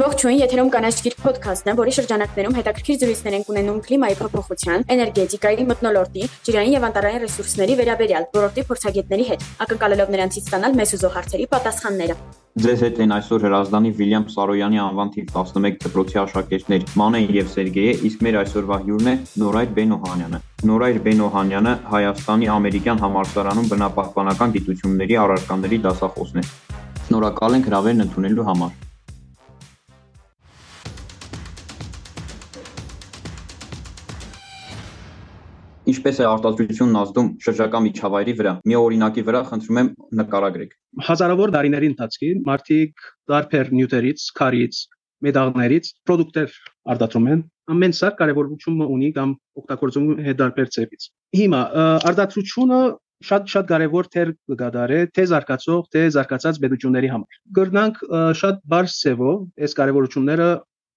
Ողջույն, եթերում կանաչ գիր ոդքասթն է, որի շրջանակներում հետաքրքիր զրույցներ են ունենում կլիմայի փոփոխության, էներգետիկայի, մթնոլորտի, ջրային եւ անտառային ռեսուրսների վերաբերյալ ոլորտի փորձագետների հետ, ակնկալելով նրանցից ստանալ մեզ ուզող հարցերի պատասխանները։ Ձեզ հետ են այսօր հրազդանի Վիլյամ Սարոյանի անվան թիվ 11 դպրոցի աշակերտներ Մանեն եւ Սերգեյը, իսկ մեր այսօրվա հյուրն է Նորայր Բենոհանյանը։ Նորայր Բենոհանյանը Հայաստանի ամերիկյան համալսարանում բնապահպանական գիտությունների առարկաների դասախոսն է։ Շնորհակալ ենք հրավերն ընդունելու համար։ Ինչպես է արտադրությունն ազդում շրջակա միջավայրի վրա։ Մի օրինակի վրա խնդրում եմ նկարագրեք։ Հազարավոր տարիների ընթացքում մարդիկ տարբեր նյութերից, քարից, մետաղներից product-եր արտադրում են ամեն սա կարևորություն ունի կամ օգտագործում է դարբեր ծևից։ Հիմա արտադրությունը շատ շատ կարևոր թեր կգադարե թե զարգացող թե զարգացած պետությունների համար։ Գրնանք շատ բարձ ծևով այս կարևորությունները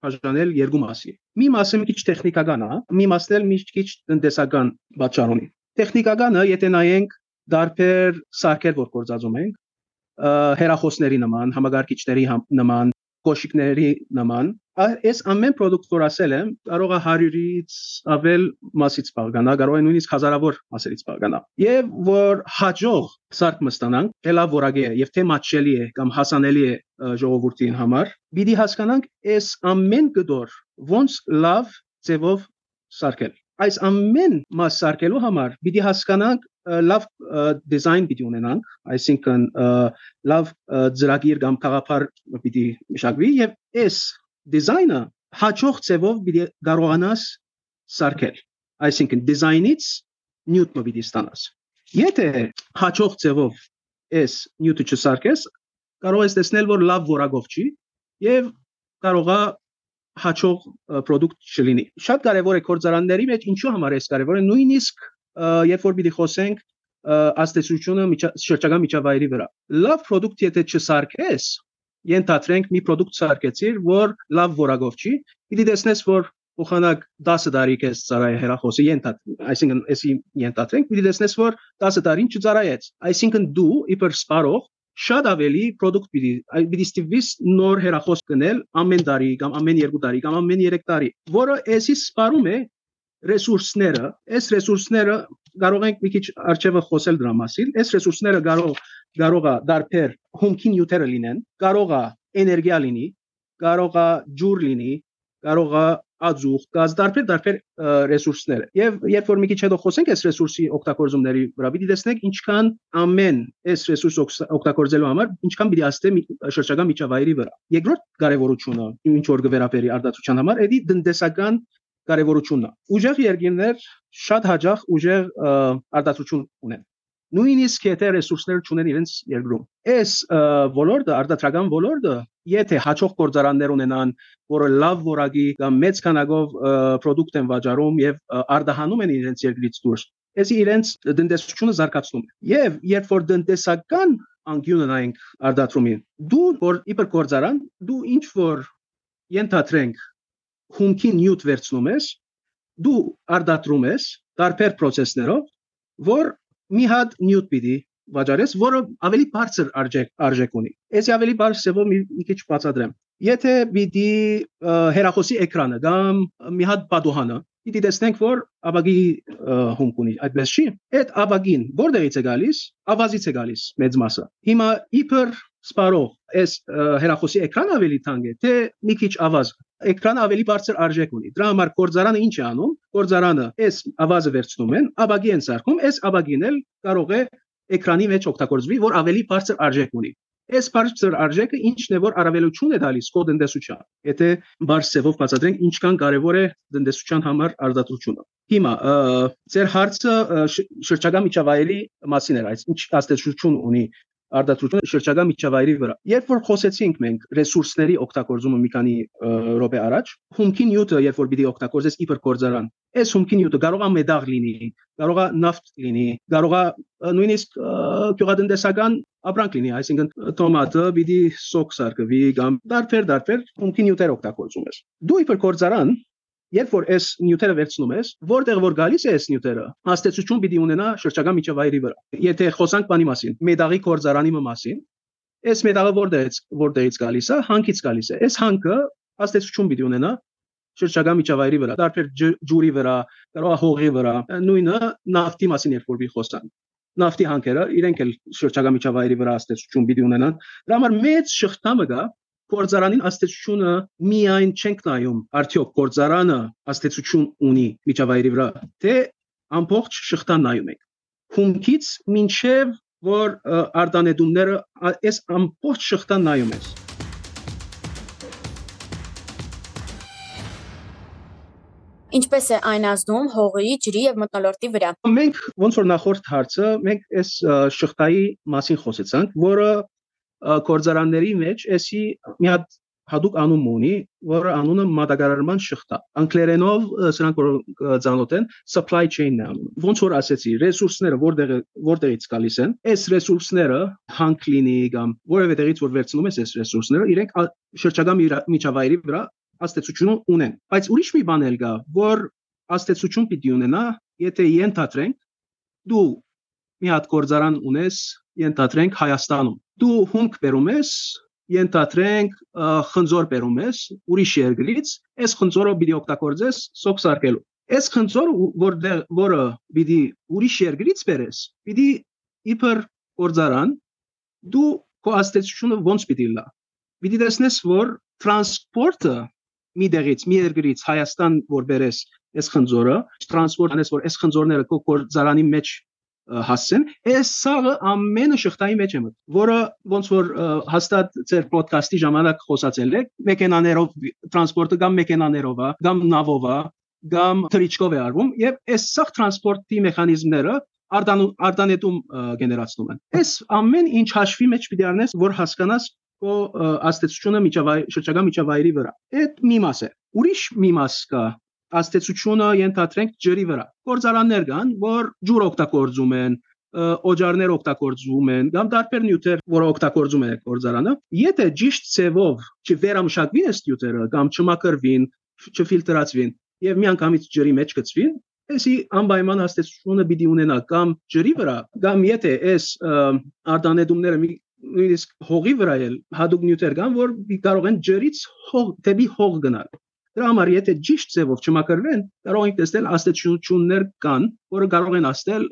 բաժանել երկու մասի։ Մի մասը մի քիչ տեխնիկական է, մի մասն էլ մի քիչ տնտեսական պատճառ ունի։ Տեխնիկականը, եթե նայենք դարբեր սարքեր, որ գործածում ենք, հերախոսների նման, համագարկիչների նման, կոշիկների նման այս ամեն product որ ասել եմ կարող է 100-ից ավել մասից բաղկանա կարող է նույնիսկ հազարավոր մասերից բաղկանա եւ որ հաջող սարք մստանանք թելա որագե է եւ թե մատչելի է կամ հասանելի է ժողովրդին համար պիտի հասկանանք այս ամեն գդոր ոնց լավ ձևով սարքել այս ամեն մաս սարքելու համար պիտի հասկանանք լավ դիզայն պիտի ունենանք, այսինքն լավ ծրագիր կամ խաղապար պիտի մշակվի եւ այս դիզայնը հաջող ձևով պիտի կարողանաս սարքել։ Այսինքն դիզայնից նյութը պիտի ստանաս։ Եթե հաջող ձևով այս նյութը չսարքես, կարող ես տեսնել, որ լավ որակով չի եւ կարողա հաջող product չլինի։ Շատ կարևոր է կորցարանների մեջ ինչու համար է կարևոր նույնիսկ երբ որ պիտի խոսենք աստեցությունը շրջակա միջավայրի վրա։ Լավ product եթե չսարքես, ենթադրենք մի product սարքեցիր, որ լավ որակով չի, պիտի տեսնես, որ փոխանակ 10 տարի կես ծարայ հերախոսը ենթադ, այսինքն էսի ենթադրենք, պիտի տեսնես, որ 10 տարին չծարայեց։ Այսինքն դու իբր սպարող շատ ավելի product պիտի պիտի ստիվիս նոր հերախոս գնել ամեն տարի կամ ամեն 2 տարի կամ ամեն 3 տարի, որը էսի սպարում է ռեսուրսները, այս ռեսուրսները կարող ենք մի քիչ արջևը խոսել դրա մասին։ Այս ռեսուրսները կարող կարող է դարբեր հումքի նյութերը լինեն, կարող է էներգիա լինի, կարող է ջուր լինի, կարող է ածուխ, գազ դարբեր դարբեր ռեսուրսներ։ Եվ երբ որ մի քիչ հետո խոսենք այս ռեսուրսի օգտագործումների վրա, պիտի տեսնենք ինչքան ամեն այս ռեսուրս օգտագործելու համար ինչքան պիտի աստե շրջակա միջավայրի վրա։ Երկրորդ կարևորությունը ինչ որ գվերապերի արտադրության համար, էդի տնտեսական կարևորությունն է։ Ուժեղ երկիրներ շատ հաջող ուժեղ արտադրություն ունեն։ Նույնիսկ եթե ռեսուրսներ չունեն իրենց երկրում։ Այս ոլորտը, արտադրական ոլորտը, եթե հաջող գործարաններ ունենան, որը լավ որակի կամ մեծ քանակով product են վաճառում եւ արտահանում են իրենց երկրից դուրս, Էսի իրենց տնտեսությունը զարգացնում է։ Եվ երբ որ տնտեսական անկյունը նայենք արտադրումին, դու որ իբր գործարան, դու ինչ որ ենթադրենք հումքի նյութ վերցնում ես, դու արդատրում ես տարբեր process-ներով, որ մի հատ նյութ պիտի վաճառես, որը ավելի բարձր արժեք արժեք ունի։ Էսի ավելի բարձր ծավալ մի, մի քիչ բացատրեմ։ Եթե պիտի հերախոսի էկրանը կամ մի հատ պատուհանը պիտի տեսնենք, որ աբագի հումք ունի, այդպես չի։ Այդ աբագին որտեղից է գալիս, ավազից է գալիս մեծ մասը։ Հիմա իբր սպարող այս հերախոսի էկրան ավելի թանկ է, թե մի քիչ ավազ էկրանը ավելի բարձր արժեք ունի։ Դրա համար կորձարանը ինչ է անում։ Կորձարանը այս ավազը վերցնում են, աբագի են սարքում, այս աբագին էլ կարող է էկրանի մեջ օգտագործվի, որ ավելի բարձր արժեք ունի։ Այս բարձր արժեքը ինչն է որ առավելություն է տալիս կոդ տնտեսության։ Եթե բարձրով բացատրենք ինչքան կարևոր է տնտեսության համար արտադրությունը։ Հիմա ձեր հարցը շրջակա միջավայրի մասին էր, այս ինչ աստեցություն ունի արտադրությունը շրջակա միջավայրի վրա։ Երբ որ խոսեցինք մենք ռեսուրսների օգտագործումը մի քանի րոպե առաջ, հումքի նյութը երբ որ պիտի օգտագործես իբր կորձարան, այս հումքի նյութը կարող է մեդաղ լինի, կարող է նավթ լինի, կարող է նույնիսկ գյուղատնտեսական ապրանք լինի, այսինքն տոմատը պիտի սոկ սարքվի կամ դարբեր դարբեր հումքի նյութեր օգտագործում ես։ Դու իբր կորձարան Երբ որ այս նյութերը վերցնում ես, որտեղ որ գալիս է այս նյութերը, հաստեցություն պիտի ունենա շրջակա միջավայրի վրա։ Եթե խոսանք բանի մասին, մեդաղի կորզարանի մասին, Այս մետաղը որտեղից որտեղից գալիս է, հանքից գալիս է։ Այս հանքը աստեցություն պիտի ունենա շրջակա միջավայրի վրա, դարբեր ջուրի վրա, կարող է հողի վրա, նույնը նավթի մասին երբ որ մի խոսան։ Նավթի հանքերը իրենք էլ շրջակա միջավայրի վրա աստեցություն պիտի ունենան։ Դրա համար մեծ շղթամը գա գործարանին աստեցությունը միայն չենք նայում արդյոք գործարանը աստեցություն ունի միջավայրի վրա թե ամբողջ շղթան նայում եք հումքից մինչև որ արտանետումները այս ամբողջ շղթան նայում ես Ինչպես է այն ազդում հողի, ջրի եւ մթնոլորտի վրա։ Մենք ոնց որ նախորդ հարցը, մենք այս շղթայի մասին խոսեցանք, որը կորձարանների մեջ էսի մի հատ հadoop անուն ունի, որը անունը մատակարարման շղթա։ Անգլերենով սրանք որ ցանոթ են, supply chain-ն անունը։ Ոնց որ ասեցի, ռեսուրսները որտեղ որտեղից գալիս են, այս ռեսուրսները հանք լինի կամ որևէ տեղից որ վերցնում ես այս ռեսուրսները, իրենք շրջակա միջավայրի վրա աստեցություն ունեն։ Բայց ուրիշ մի բան էլ կա, որ աստեցություն պիտի ունենա, եթե ենթադրենք դու մի հատ գործարան ունես, ենթադրենք Հայաստանում։ Դու հումք բերում ես, ենթադրենք խնձոր բերում ես ուրիշ երկրից, այս խնձորը պիտի օգտագործես սոկ սարքելու։ Այս խնձորը որը որը պիտի ուրիշ երկրից բերես, պիտի իբր գործարան դու քո աստեցությունը ոնց պիտի լա։ Պիտի տեսնես, որ տրանսպորտը մի դեղից, մի երկրից Հայաստան որ բերես այս խնձորը, տրանսպորտ անես որ այս խնձորները կոկոր զարանի մեջ հասցեն, այս սաղը ամենը շղթայի մեջ է մտ, որը ոնց որ հաստատ ձեր ոդկասթի ժամանակ խոսացել եք, մեքենաներով տրանսպորտը կամ մեքենաներով է, կամ նավով է, կամ թրիչկով է արվում եւ այս սաղ տրանսպորտի մեխանիզմները արտանետում գեներացնում են։ Այս ամեն ինչ հաշվի մեջ պիտի առնես, որ հասկանաս քո աստեցությունը միջավայր շրջակա միջավայրի վրա։ Այդ մի մաս է։ Ուրիշ մի մաս կա աստեցությունը ենթադրենք ջրի վրա։ Գործարաններ կան, որ ջուր օգտագործում են, օջարներ օգտագործում են, կամ տարբեր նյութեր, որը օգտագործում են գործարանը։ Եթե ճիշտ ցևով չվերամշակվին այս նյութերը կամ չմակրվին, չֆիլտրացվին եւ միանգամից ջրի մեջ գցվին, Էսի անպայման հաստատությունը պիտի ունենա կամ ջրի վրա, կամ եթե այս արտանետումները նույնիսկ հողի վրա էլ հadoop նյութեր կան, որ կարող են ջրից հող դեպի հող գնալ։ Դրա համար եթե ճիշտ ձևով չմակրվեն, կարող ենք տեսնել աստեցություններ կան, որը կարող են աստել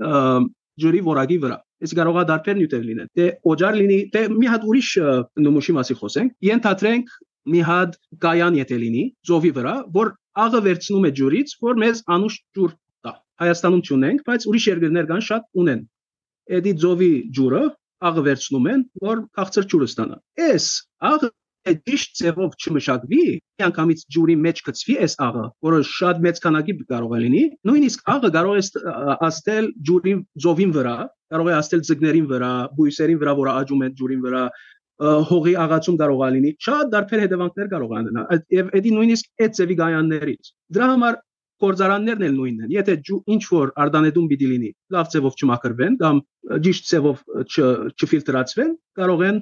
ջրի որակի վրա։ Իսկ կարող է դարբեր նյութեր լինեն։ Դե օջար լինի, դե մի հատ ուրիշ նմուշի մասի խոսենք։ Ենթադրենք մի հատ կայան եթե լինի ծովի վրա, որ աղը վերցնում է ջուրից, որ մեզ անուշ ջուր տա։ Հայաստանում չունենք, բայց ուրիշ երկրներ կան շատ ունեն։ Էդի ծովի ջուրը աղը վերցնում են, որ քաղցր ջուրը ստանա։ Այս աղը ճիշտ ձևով չմշակվի, միանգամից ջուրի մեջ գցվի այս աղը, որը շատ մեծ քանակի կարող է լինի, նույնիսկ աղը կարող է աստել ջուրի ծովին վրա, կարող է աստել ձկներին վրա, բույսերին վրա, որը աճում են ջուրին վրա, հողի աղացում կարող է լինի, շատ դարբեր հետևանքներ կարող է ունենալ։ Եվ էդի նույնիսկ այդ ձևի գայաններից։ Դրա համար կորզարաններն էլ նույնն են։ Եթե ինչ որ արդանետում պիտի լինի, լավ ձևով չմակրվեն կամ ճիշտ ձևով չֆիլտրացվեն, կարող են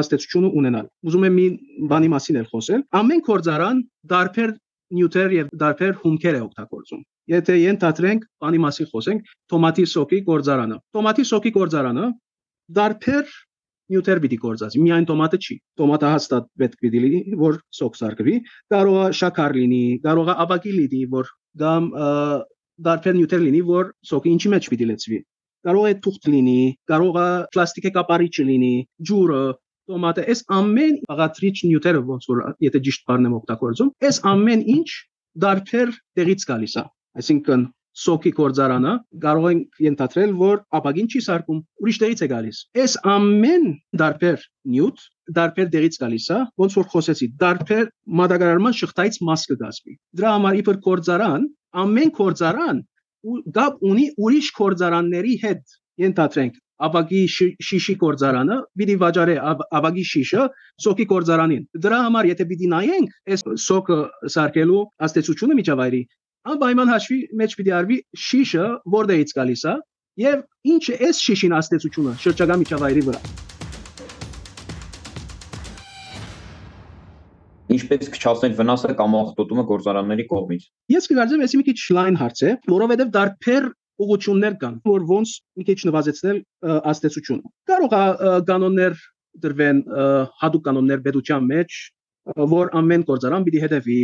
աստեցությունը ունենալ։ Ուզում եմ մի բանի մասին էլ խոսել։ Ամեն կորզարան դարբեր նյութեր եւ դարբեր հումքեր է օգտագործում։ Եթե ենթադրենք, բանի մասին խոսենք, տոմատի սոկի կորզարանը։ Տոմատի սոկի կորզարանը դարբեր նյութեր պիտի գործածի։ Միայն տոմատը չի։ Տոմատը հաստատ պետք պիտի լինի, որ սոկ սարքվի։ Կարող է շաքար լինի, կարող է ավակի լինի, որ կամ դարբեր նյութեր լինի, որ սոկի ինչի մեջ պիտի լցվի։ Կարող է թուղթ լինի, կարող է պլաստիկե կապարիչ լինի, ջուրը, տոմատը, այս ամեն աղատրիչ նյութերը ոնց որ եթե ճիշտ բառն եմ օգտագործում, այս ամեն ինչ դարբեր տեղից գալիս է։ Այսինքն սոկի կորձարանը կարող են ենթադրել, որ ապագին չի սարկում, ուրիշ տեղից է գալիս։ Այս ամեն դարբեր նյութ դարբեր դերից գալիս է, ոնց որ խոսեցի, դարբեր մատակարարման շղթայից մաս կգազմի։ Դրա համար իբր կորձարան, ամեն կորձարան գապ ունի ուրիշ կորձարանների հետ։ Ենթադրենք ապագի շիշի կորձարանը պիտի վաճառե ապագի շիշը սոկի կորձարանին դրա համար եթե պիտի նայենք այս սոկը սարքելու աստեցությունը միջավայրի անպայման հաշվի մեջ պիտի արվի շիշը որտեղից գալիս է եւ ինչ է այս շիշին աստեցությունը շրջակա միջավայրի վրա ինչպես քչացնել վնասը կամ աղտոտումը գործարանների կողմից։ Ես կգարձեմ, էսի մի քիչ լայն հարց է, որովհետև դարբեր ուղություններ կան, որ ոնց մի քիչ նվազեցնել աստեցությունը։ Կարող է կանոններ դրվեն հadoop կանոններ պետության մեջ որ ամեն գործարան պիտի հետևի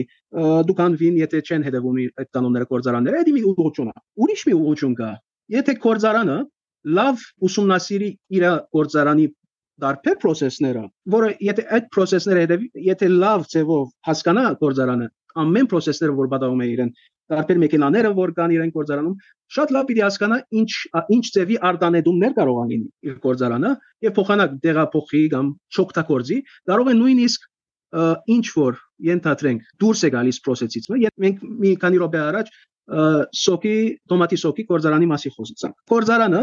դուքան վին եթե չեն հետևում այդ կանոնները գործարանները դա մի ուղղություն է ուրիշ մի ուղղություն կա եթե գործարանը լավ ուսումնասիրի իր գործարանի դարբեր process-ները, որը եթե այդ process-ները հետևի, եթե լավ ձևով հասկանա գործարանը, ամեն process-ները որ պատահում է իրեն, տարբեր մեքենաները որ կան իրեն գործարանում, շատ լավ պիտի հասկանա ինչ ինչ ձևի արտանետումներ կարող են լինի իր գործարանը եւ փոխանակ դեղափոխի կամ չօգտագործի, կարող է նույնիսկ ինչ որ ենթադրենք դուրս է գալիս process-ից, եւ մենք մի քանի րոպե առաջ սոկի տոմատի սոկի գործարանի մասի խոսեցանք։ Գործարանը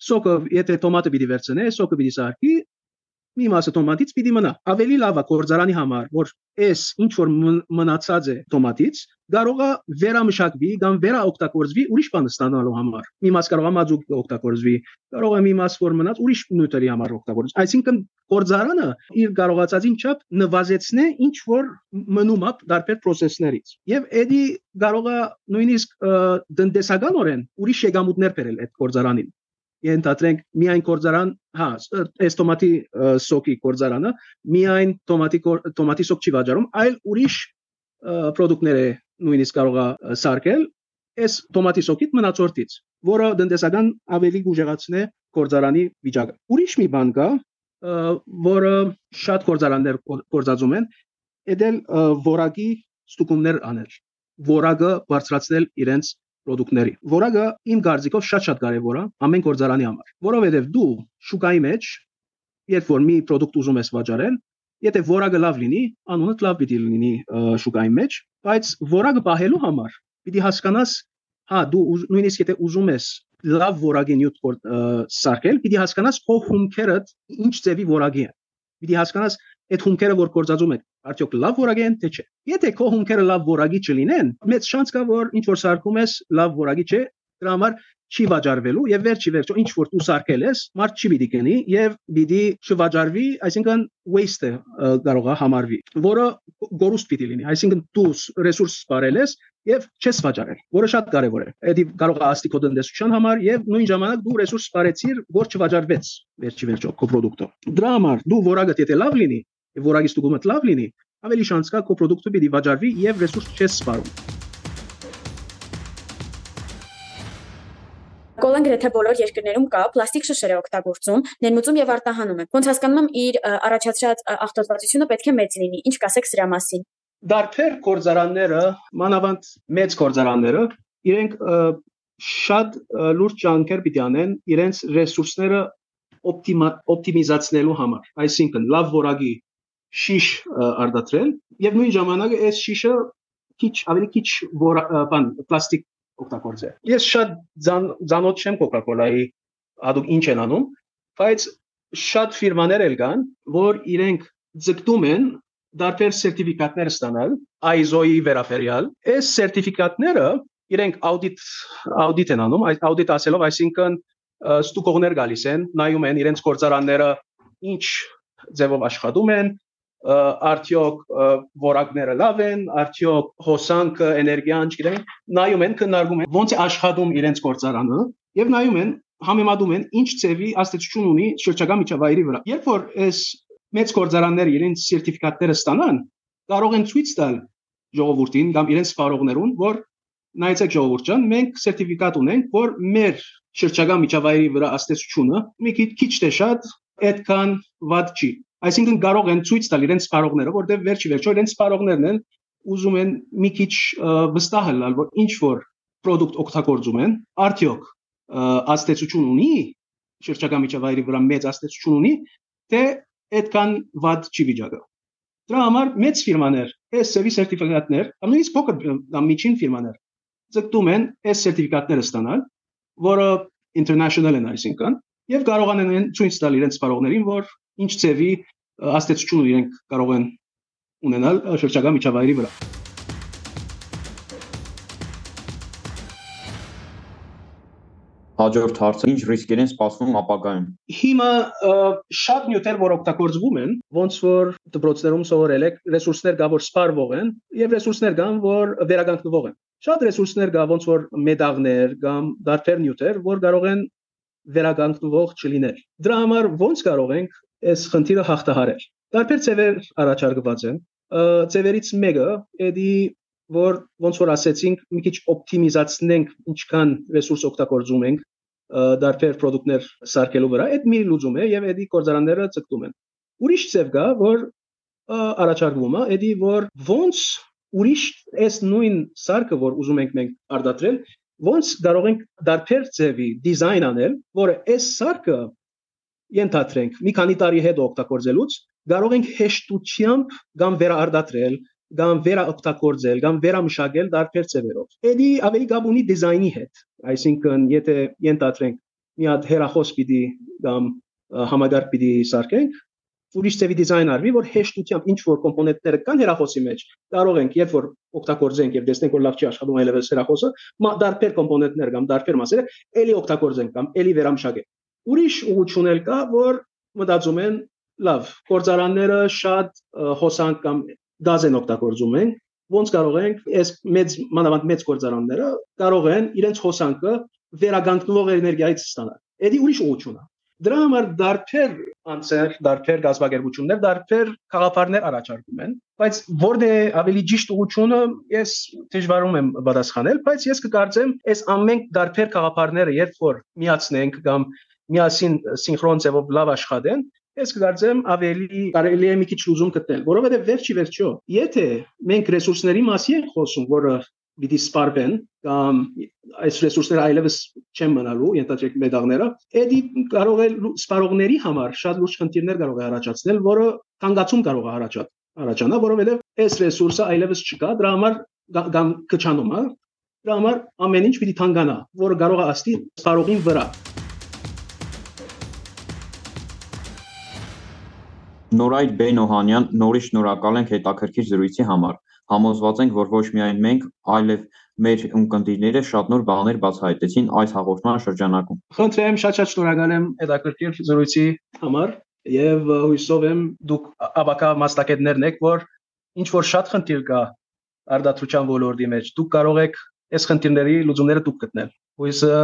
սոկը եթե տոմատը պիտի վերցնե, սոկը պիտի սարքի, մի մասը տոմատից պիտի մնա։ Ավելի լավ է կորձարանի համար, որ այս ինչ որ մնացած է տոմատից կարող է վերամշակվի կամ վերաօգտագործվի ուրիշ բան ստանալու համար։ Մի մաս կարող է մազուկ օգտագործվի, կարող է մի մաս որ մնաց ուրիշ նյութերի համար օգտագործվի։ Այսինքն կորձարանը իր կարողացածին չափ նվազեցնե ինչ որ մնում է դարբեր process-ներից։ Եվ էդի կարող է նույնիսկ դնդեսականորեն ուրիշ եկամուտներ բերել այդ կորձարանին ենթադրենք միայն կորձարան, հա, այս տոմատի սոկի կորձարանը միայն տոմատի տոմատի սոկ չի վաճառում, այլ ուրիշ ապրանքներ է նույնիսկ կարող է սարքել այս տոմատի սոկից մնացորդից, որը տնտեսական ավելի գուժեղացնե կորձարանի վիճակը։ Ուրիշ մի բան կա, որը շատ կորձարաններ կորձածում են, edel որակի ստուգումներ անել, որակը բարձրացնել իրենց product-ների, որը իմ կարծիքով շատ-շատ կարևոր է ամեն գործարանի համար, որովհետև դու շուկայի մեջ երբ որ մի product ուզում ես վաճառել, եթե որակը լավ լինի, անունը լավ պիտի լինի շուկայի մեջ, բայց որակը պահելու համար պիտի հասկանաս, հա, դու նույնիսկ եթե ուզում ես լավ որակի նյութ սարքել, պիտի հասկանաս քո հումքերը ինչ ձևի որակի են։ Պիտի հասկանաս այդ հումքերը որ կործածում եք արդյոք լավ որակի են թե չէ եթե քո հումքերը լավ որակի չլինեն մեծ շանս կա որ ինչ որ սարքում ես լավ որակի չէ դրա համար չի վաճառվելու եւ վերջի վերջո ինչ որ դու սարքել ես մարդ չի պիտի գնի եւ պիտի չվաճառվի այսինքն waste կարող է համարվի որը գորուստ պիտի լինի այսինքն դու ռեսուրս սպարել ես եւ չես վաճառել որը շատ կարեւոր է դա կարող է աստի քո տնտեսության համար եւ նույն ժամանակ դու ռեսուրս սպարեցիր որ չվաճառվեց վերջի վերջո քո product-ը դրա համար դու որակը եթե լավ լինի եւ որակի ստուգումը լավ լինի ավելի շանս կա քո product-ը պիտի վաճառվի եւ ռեսուրս չես սպարում Կոլան գրեթե բոլոր երկրներում կա պլաստիկ շշեր է օգտագործում, ներմուծում եւ արտահանում է։ Ոնց հասկանում եմ իր առաջացած ախտոտվածությունը պետք է մեծ լինի։ Ինչ կասեք սրա մասին։ Դարբեր կորզարանները, մանավանդ մեծ կորզարանները, իրենք շատ լուրջ ջանքեր պիտի անեն իրենց ռեսուրսները օպտիմիզացնելու համար։ Այսինքն լավ որակի շիշ արտադրել եւ նույն ժամանակ այս շիշը քիչ ավելի քիչ բան պլաստիկ օգտագործել։ Ես շատ ցանոթ չեմ Coca-Cola-ի ադուք ինչ են անում, բայց շատ ֆիրմաներ էլ կան, որ իրենք ձգտում են դարբեր սերտիֆիկատներ ստանալ ISO-ի վերաբերյալ։ Այս սերտիֆիկատները իրենք աուդիտ աուդիտ են անում, այս աուդիտ ասելով, այսինքն ստուգողներ գալիս են, նայում են իրենց գործարանները ինչ ձևով աշխատում են, արդյոք որակները լավ են, արդյոք հոսանքը, էներգիան, չգիտեմ, նայում են, քննարկում են ոնց է աշխատում իրենց գործարանը եւ նայում են, համեմատում են ինչ ծևի աստեցություն ունի շրջակա միջավայրի վրա։ Երբ որ այս մեծ գործարանները իրենց սերտիֆիկատները ստանան, կարող են ցույց տալ ժողովրդին կամ իրենց սպառողներուն, որ նայեցեք ժողովուրդ ջան, մենք սերտիֆիկատ ունենք, որ մեր շրջակա միջավայրի վրա աստեցությունը մի քիչ թե շատ այդքան վատ չի Այսինքն կարող են ցույց տալ իրենց սպառողները, որտեղ վերջի վերջո իրենց սպառողներն են ուզում են մի քիչ վստահ լինել, որ ինչ որ product օգտագործում են, արդյոք աստեցություն ունի, շրջակա միջավայրի վրա մեծ աստեցություն ունի, թե այդքան վատ չի վիճակը։ Դրա համար մեծ ֆիրմաներ, այս սերվի սերտիֆիկատներ, նույնիսկ փոքր միջին ֆիրմաներ ձգտում են այս սերտիֆիկատները ստանալ, որը international են այսինքն, եւ կարողանան ցույց տալ իրենց սպառողներին, որ ինչ ծևի աստեցություն իրենք կարող են ունենալ շրջակա միջավայրի վրա։ Հաջորդ հարցը ինչ ռիսկեր են սպասվում ապագայում։ Հիմա շատ նյութեր, որ օգտագործվում են, ոնց որ դպրոցներում սովորել եք, ռեսուրսներ կա, որ սպառվող են, եւ ռեսուրսներ կան, որ վերականգնվող են։ Շատ ռեսուրսներ կա, ոնց որ մետաղներ կամ դարբեր նյութեր, որ կարող են վերականգնվող չլինել։ Դրա համար ոնց կարող ենք այս խնդիրը հաղթահարել։ Տարբեր ձևեր առաջարկված են։ Ձևերից մեկը էդի որ ոնց որ ասեցինք մի քիչ օպտիմիզացնենք ինչքան ռեսուրս օգտագործում ենք դարբեր product-ներ սարքելու վրա, այդ մի լուծում է եւ էդի կորզարանները ցկտում են։ Ուրիշ ձև կա, որ առաջարկվում է, էդի որ ոնց ուրիշ այս նույն սարքը, որ ուզում ենք մենք արդատրել, ոնց կարող ենք դարբեր ձևի դիզայն անել, որը այս սարքը ենթադրենք մի քանի տարի հետո օգտագործելուց կարող ենք հեշտությամբ կամ վերաարդատրել կամ վերաօգտագործել կամ վերամշակել դարբեր ձևերով։ Էդի ավելի գաբ ունի դիզայնի հետ։ Այսինքն, եթե ենթադրենք մի հատ հերախոս պիտի կամ համագարկ պիտի սարքենք, ուրիշ ձևի դիզայն արվի, որ հեշտությամբ ինչ որ կոմպոնենտները կան հերախոսի մեջ, կարող ենք երբ որ օգտագործենք եւ տեսնենք որ լավ չի աշխատում այլևս հերախոսը, դարբեր կոմպոնենտներ կամ դարբեր մասերը ելի օգտագործենք կամ ելի վերամշակենք։ Ուրիշ ուղղություն էլ կա, որ մտածում են լավ, գործարանները շատ հոսանք կամ գազ են օգտագործում են, ոնց կարող ենք այս մեծ մանավանդ մեծ գործարանները կարող են իրենց հոսանքը վերագանքնող էներգիայից ստանալ։ Էդի ուրիշ ուղղություն է։ Դրա համար դարբեր անձեր, դարբեր գազագերբություններ, դարբեր խաղապարներ առաջարկում են, բայց որն է ավելի ճիշտ ուղղությունը, ես դժվարում եմ պատասխանել, բայց ես կկարծեմ, այս ամեն դարբեր խաղապարները երբ որ միացնենք կամ միասին սինխրոն ձևով լավ աշխատեն, ես կգարձեմ ավելի կարելի է մի քիչ լուզում գտնել, որովհետև վերջի վերջո, եթե մենք ռեսուրսների մասի ենք խոսում, որը պիտի սպարվեն կամ այս ռեսուրսները այլևս չեն մնալու ենթադրեք մեդաղները, էդի կարող է սպարողների համար շատ լուրջ խնդիրներ կարող է առաջացնել, որը կանգացում կարող է առաջանալ առաջանա, որովհետև այս ռեսուրսը այլևս չկա, դրա համար կամ կչանում է, դրա համար ամեն ինչ պիտի թանկանա, որը կարող է աստի սպարողին վրա։ Նորայր Բենոհանյան, նորից շնորհակալ ենք հետաքրքիր զրույցի համար։ Համոզված ենք, որ ոչ միայն մենք, այլև մեր ունկնդիրները շատ նոր բաներ բացահայտեցին այս հաղորդման շրջանակում։ Խնդրեմ շատ-շատ շնորհակալ եմ հետաքրքիր զրույցի համար եւ հույսով եմ դուք աբակա մասնակիցներն եք, որ ինչ որ շատ խնդիր կա արդատրության ոլորտի մեջ, դուք կարող եք այս խնդիրների լուծումները դուք գտնել։ Հույսը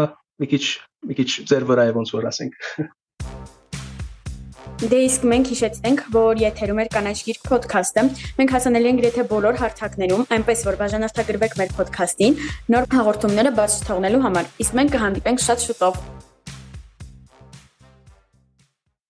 մի քիչ մի քիչ ձեր վրա է ոնց որ ասենք։ Դե իսկ մենք հիշեցնենք, որ եթերում էր կանաչ գիրք ոդքասթը։ Մենք հասանելի ենք գրեթե բոլոր հարթակներում, այնպես որ բաժանորդագրվեք մեր ոդքասթին նոր հաղորդումները բաց թողնելու համար։ Իսկ մենք կհանդիպենք շատ շուտով։